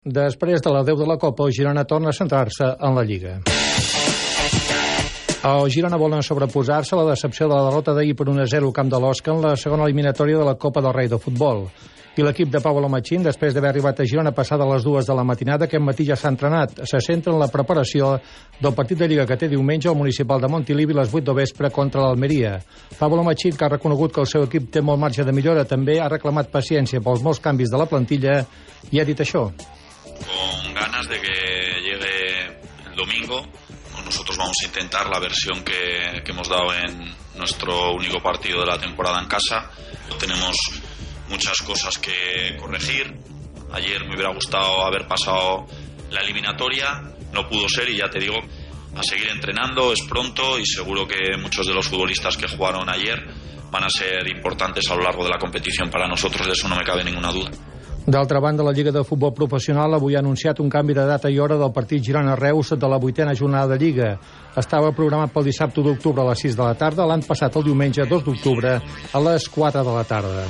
Després de la 10 de la Copa, el Girona torna a centrar-se en la Lliga. El Girona volen sobreposar-se a la decepció de la derrota d'ahir per 1-0 al camp de l'Osca en la segona eliminatòria de la Copa del Rei de Futbol. I l'equip de Pablo Machín, després d'haver arribat a Girona passada les dues de la matinada, aquest matí ja s'ha entrenat. Se centra en la preparació del partit de Lliga que té diumenge al municipal de Montilivi a les 8 de vespre contra l'Almeria. Pablo Machín, que ha reconegut que el seu equip té molt marge de millora, també ha reclamat paciència pels molts canvis de la plantilla i ha dit això. De que llegue el domingo. Nosotros vamos a intentar la versión que, que hemos dado en nuestro único partido de la temporada en casa. Tenemos muchas cosas que corregir. Ayer me hubiera gustado haber pasado la eliminatoria, no pudo ser y ya te digo, a seguir entrenando, es pronto y seguro que muchos de los futbolistas que jugaron ayer van a ser importantes a lo largo de la competición para nosotros, de eso no me cabe ninguna duda. D'altra banda, la Lliga de Futbol Professional avui ha anunciat un canvi de data i hora del partit Girona-Reus de la vuitena jornada de Lliga. Estava programat pel dissabte d'octubre a les 6 de la tarda, l'han passat el diumenge 2 d'octubre a les 4 de la tarda.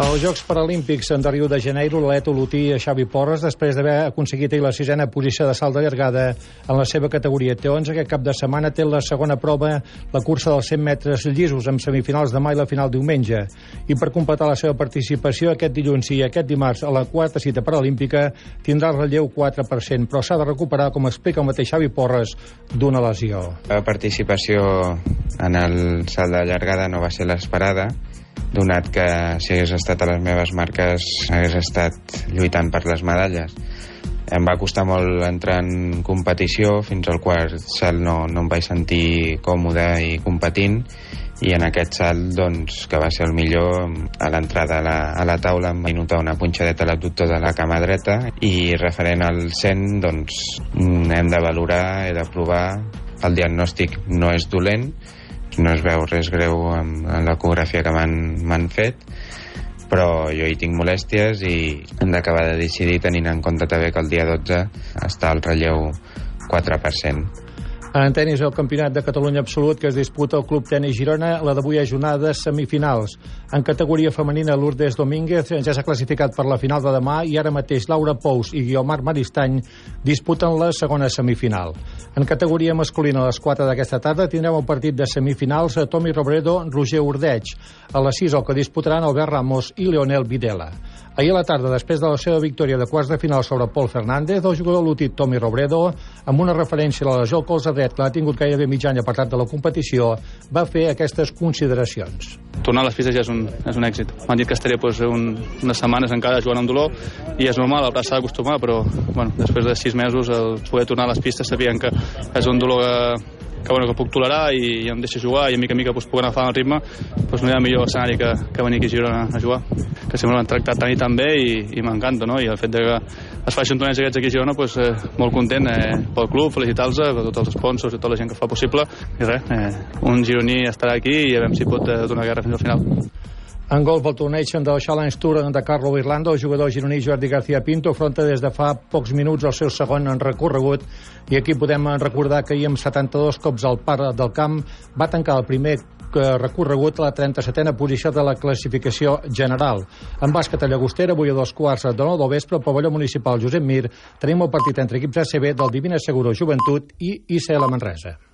Els Jocs Paralímpics de Rio de Janeiro, l'Alet Olotí i Xavi Porres, després d'haver aconseguit la sisena posició de salt de llargada en la seva categoria T11, aquest cap de setmana té la segona prova, la cursa dels 100 metres llisos, amb semifinals demà i la final diumenge. I per completar la seva participació, aquest dilluns i aquest dimarts a la quarta cita paralímpica tindrà el relleu 4%, però s'ha de recuperar, com explica el mateix Xavi Porres, d'una lesió. La participació en el salt de llargada no va ser l'esperada, donat que si hagués estat a les meves marques hagués estat lluitant per les medalles. Em va costar molt entrar en competició, fins al quart salt no, no em vaig sentir còmode i competint, i en aquest salt, doncs, que va ser el millor, a l'entrada a, la, a la taula em vaig notar una punxadeta a l'abductor de la cama dreta i referent al 100, doncs, hem de valorar, he de provar, el diagnòstic no és dolent, no es veu res greu en, en l'ecografia que m'han fet però jo hi tinc molèsties i hem d'acabar de decidir tenint en compte també que el dia 12 està al relleu 4%. En tenis, el Campionat de Catalunya Absolut que es disputa al Club Tenis Girona, la d'avui a jornades semifinals. En categoria femenina, Lourdes Domínguez ja s'ha classificat per la final de demà i ara mateix Laura Pous i Guiomar Maristany disputen la segona semifinal. En categoria masculina, a les 4 d'aquesta tarda, tindrem el partit de semifinals a Tomi Robredo, Roger Urdeig. A les 6 el que disputaran Albert Ramos i Leonel Videla. Ahir a la tarda, després de la seva victòria de quarts de final sobre Pol Fernández, el jugador lutit Tomi Robredo, amb una referència a la colze dret que l'ha tingut gairebé mig any apartat de la competició, va fer aquestes consideracions. Tornar a les pistes ja és un, és un èxit. M'han dit que estaré pues, un, unes setmanes encara jugant amb dolor i és normal, el braç s'ha d'acostumar, però bueno, després de sis mesos el poder tornar a les pistes sabien que és un dolor que, que, bueno, que puc tolerar i, i em deixa jugar i a mica a mica pues, puc agafar el ritme pues, no hi ha millor escenari que, que venir aquí a Girona a jugar que sempre m'han tractat tan i tan bé i, i m'encanta no? i el fet de que es faci un torneig aquests aquí a Girona pues, eh, molt content eh, pel club, felicitar-los per tots els sponsors i tota la gent que fa possible. I res, eh, un gironí estarà aquí i a veure si pot eh, donar guerra fins al final. En golf, el torneig del Challenge Tour de Carlo Irlanda, el jugador gironí Jordi García Pinto afronta des de fa pocs minuts el seu segon en recorregut. I aquí podem recordar que ahir amb 72 cops al par del camp va tancar el primer recorregut a la 37a posició de la classificació general. En bàsquet a Llagostera, avui a dos quarts de nou del vespre, al pavelló municipal Josep Mir, tenim el partit entre equips ACB del Divina Seguro Joventut i ICL Manresa.